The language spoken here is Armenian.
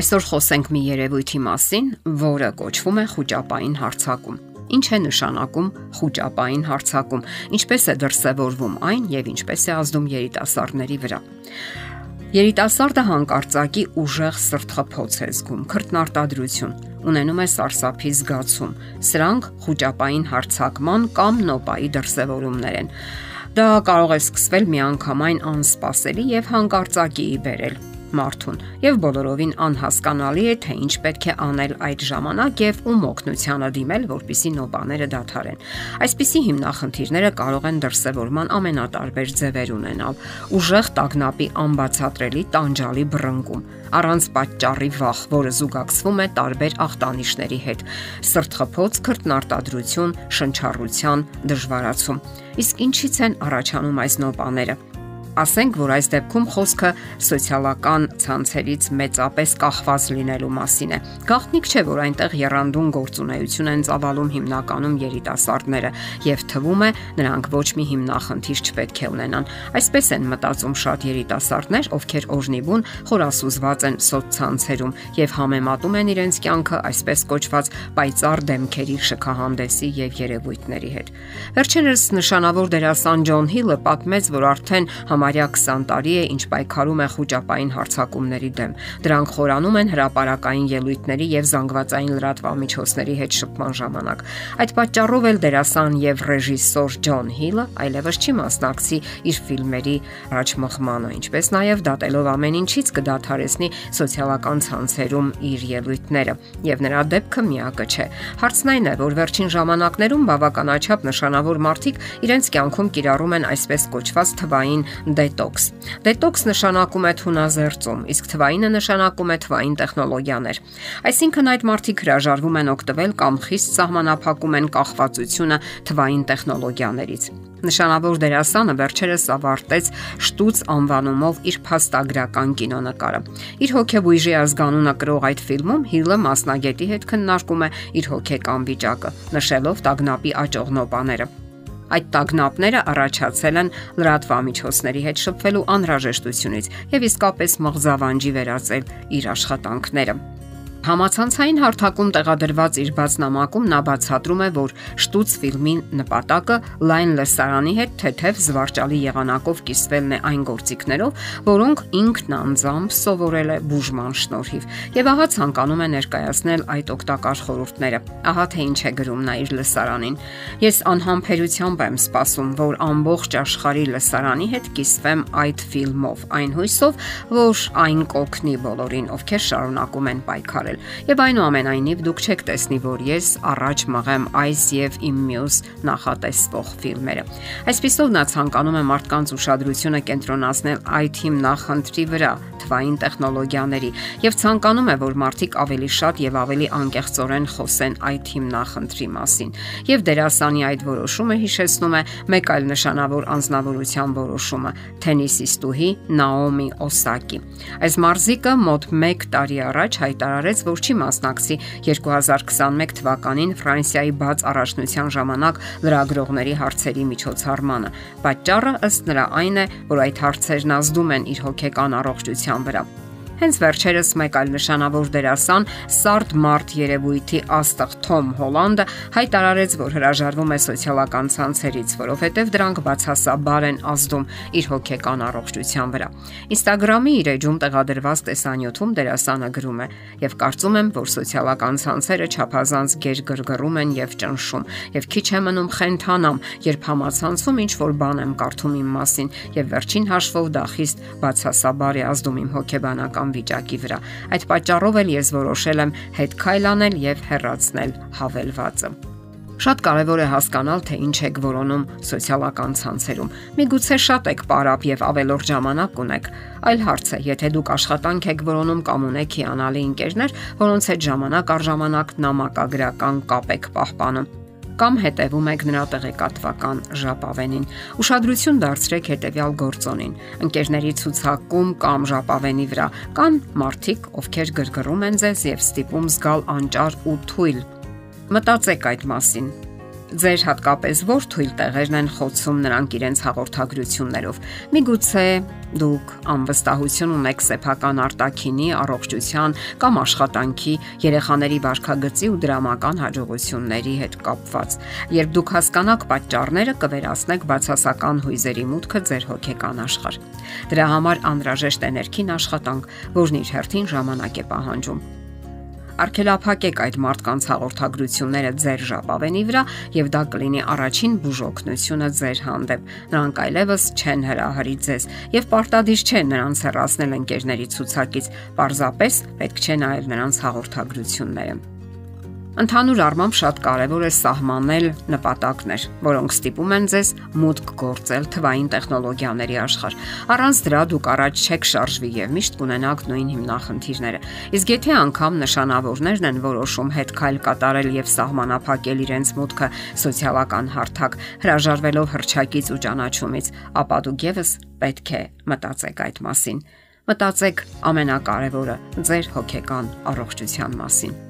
Այսօր խոսենք մի երևույթի մասին, որը կոչվում է խոճապային հարցակում։ Ինչ է նշանակում խոճապային հարցակում, ինչպես է դրսևորվում այն եւ ինչպես է ազդում երիտասարդների վրա։ Երիտասարդը հանկարծակի ուժեղ սրտխփոց է զգում, քրտնարտադրություն, ունենում է սարսափի զգացում։ Սրանք խոճապային հարցակման կամ նոպայի դրսևորումներ են։ Դա կարող է սկսվել միանգամայն անսպասելի եւ հանկարծակիի բերել մարդուն եւ բոլորովին անհասկանալի է թե ինչ պետք է անել այդ ժամանակ եւ ում օգնությանը դիմել, որpիսի նոբաները դադարեն։ Այսպիսի հիմնախնդիրները կարող են դրսևորման ամենատարբեր ձևեր ունենալ՝ ուժեղ տագնապի անբացատրելի տանջալի բռնկում, առանց պատճառի վախ, որը զուգակցվում է տարբեր ախտանիշների հետ՝ սրտխփոց, քրտնարտադրություն, շնչառության դժվարացում։ Իսկ ինչից են առաջանում այս նոպաները։ Ասենք, որ այս դեպքում խոսքը սոցիալական ցանցերից մեծապես կախված լինելու մասին է։ Գաղտնիք չէ, որ այնտեղ երանդուն գործունեություն են ծավալում հիմնականում երիտասարդները եւ թվում է նրանք ոչ մի հիմնախնդիր չպետք է ունենան։ Այսպես են մտածում շատ երիտասարդներ, ովքեր օրնիբուն խորասուզված են սոցցանցերում եւ համեմատում են իրենց կյանքը այսպես կոչված պայծառ դեմքերի շքահանդեսի եւ երևույթների հետ։ Վերջերս նշանավոր դերասան Ջոն Հիլը պատմեց, որ արդեն համարյա 20 տարի է ինչ պայքարում է խոճապային հարցակումների դեմ։ Դրանք խորանում են հրաապարակային ելույթների եւ զանգվածային լրատվամիջոցների հետ շփման ժամանակ։ Այդ պատճառով էլ դերասան եւ ռեժիսոր Ջոն Հիլը այլևս չի մասնակցի իր ֆիլմերի առաջմղմանը, ինչպես նաեւ դատելով ամեն ինչից կդադարեցնի սոցիալական ցանցերում իր ելույթները։ Եվ նրա դեպքը միակը չէ։ Հարցն այն է, որ վերջին ժամանակներում բավականաչափ նշանավոր մարդիկ իրենց կյանքում կիրառում են այսպես կոչված թվային դետոքս։ Դետոքս նշանակում է թունազերծում, իսկ թվայինը նշանակում է թվային տեխնոլոգիաներ։ Այսինքն այդ մարդիկ հրաժարվում են օգտվել կամ խիստ սահմանափակում են կախվածությունը թվային տեխնոլոգիաներից։ Նշանավոր դերասանը վերջերս ավարտեց Շտուց անվանումով իր փաստագրական կինոնկարը։ Իր հոգեբույժի ազգանունը կրող այդ ֆիլմում Հիլը մասնագետի հետ քննարկում է իր հոգեկան վիճակը, նշելով տագնապի աճող նոպաները։ Այդ տագնապները առաջացել են լրատվամիջոցների հետ շփվելու անհրաժեշտությունից եւ իսկապես մղձավանջի վերածել իր աշխատանքները։ Համացանցային հարթակում տեղադրված իր բացնամակում նա բացատրում է, որ Շտուց ֆիլմի նպատակը լայն լսարանի հետ թեթև զվարճալի եղանակով կիսվելն է այն գործիքներով, որոնք ինքն անձամբ սովորել է բուժման շնորհիվ։ Եվ ահա ցանկանում է ներկայացնել այդ օգտակար խորհուրդները։ Ահա թե ինչ է գրում նա իր լսարանին։ Ես անհամբերությամբ եմ սպասում, որ ամբողջ աշխարհի լսարանի հետ կիսվեմ այդ ֆիլմով, այն հույսով, որ այն կօգնի բոլորին, ովքեր շարունակում են պայքարել կատարել։ Եվ այնուամենայնիվ դուք չեք տեսնի, որ ես առաջ մղեմ այս եւ իմ մյուս նախատեսվող ֆիլմերը։ Այսպիսով նա ցանկանում է մարդկանց ուշադրությունը կենտրոնացնել այդ հիմնախնդրի վրա, թվային տեխնոլոգիաների եւ ցանկանում է, որ մարդիկ ավելի շատ եւ ավելի անկեղծորեն խոսեն այդ հիմնախնդրի մասին։ Եվ դերասանի այդ որոշումը հիշեցնում է մեկ այլ նշանավոր անznավորության որոշումը՝ թենիսիստուհի Նաոմի Օսակի։ Այս մարզիկը մոտ 1 տարի առաջ հայտարարեց, հայտնեց, որ չի մասնակցի 2021 թվականին Ֆրանսիայի բաց առաջնության ժամանակ լրագրողների հարցերի միջոցառմանը։ Պատճառը ըստ նրա այն է, որ այդ հարցերն ազդում են իր հոգեկան առողջության վրա։ Հենց վերջերս մեկ այլ նշանավոր դերասան Սարդ Մարտ երևույթի աստղ Թոմ Հոլանդը հայտարարեց, որ հրաժարվում է սոցիալական ցանցերից, որովհետև դրանք բացասաբար են ազդում իր հոգեկան առողջության վրա։ Instagram-ի իր էջում տեղադրված տեսանյութում դերասանը գրում է. «Եվ կարծում եմ, որ սոցիալական ցանցերը չափազանց գերգրգռում են եւ ճնշում, եւ քիչ է մնում խենթանամ, երբ համացանցում ինչ որ բան եմ կարդում իմ մասին, եւ վերջին հաշվով դա խիստ բացասաբար է ազդում իմ հոգեբանական հոգեկան վիճակի վրա։ Այդ պատճառով էլ ես որոշել եմ հետ քայլանել եւ հեռացնել հավելվածը։ Շատ կարևոր է հասկանալ, թե ինչ եք որոնում սոցիալական ցանցերում։ Միգուցե շատ եք պարապ եւ ավելորդ ժամանակ ունեք։ Այլ հարց է, եթե դուք աշխատանք եք որոնում կամ ունեք հիանալի ընկերներ, որոնց հետ ժամանակ առ ժամանակ նամակագրական կապ եք պահպանում կամ հետևում եք նրա տեղեկատվական ժապավենին։ Ուշադրություն դարձրեք հետևյալ գործոնին. ընկերների ցուցակում կամ ժապավենի վրա կան մարդիկ, ովքեր գրգռում են ձեզ եւ ստիպում զգալ անճար ու թույլ։ Մտածեք այդ մասին։ Ձեր հատկապես ո՞ր թույլ տեղերն են խոցում նրանք իրենց հաղորդագրություններով։ Միգուցե դուք անվստահություն ունեք սեփական արտաքինի, առողջության կամ աշխատանքի, երեխաների վարքագծի ու դրամական հաջողությունների հետ կապված։ Երբ դուք հասկանաք պատճառները, կվերացնեք բացասական հույզերի մուտքը ձեր հոգեկան աշխարհ։ Դրա համար անհրաժեշտ է ներքին աշխատանք, որն իր հերթին ժամանակ է պահանջում արգելափակեք այդ մարդկանց հաղորդագրությունները ձեր ժապավենի վրա եւ դա կլինի առաջին բուժօգնությունը ձեր հանդեպ։ Նրանք այլևս չեն հրահրի ձեզ եւ պարտադիր չեն նրանց հեռացնել ընկերների ցուցակից, պարզապես պետք չէ նայել նրանց հաղորդագրությունները։ Ընդհանուր առմամբ շատ կարևոր է սահմանել նպատակներ, որոնք ստիպում են ձեզ մուտք գործել թվային տեխնոլոգիաների աշխարհ։ Առանց դրա դուք առաջ չեք շարժվի եւ միշտ կունենաք նույն հիմնախնդիրները։ Իսկ եթե անգամ նշանավորներն են որոշում հետ քայլ կատարել եւ սահմանափակել իրենց մուտքը սոցիալական հարթակ, հրաժարվելով հրճակից ու ճանաչումից, ապա դուք եւս պետք է մտածեք այդ մասին։ Մտածեք ամենակարևորը՝ ձեր հոգեկան առողջության մասին։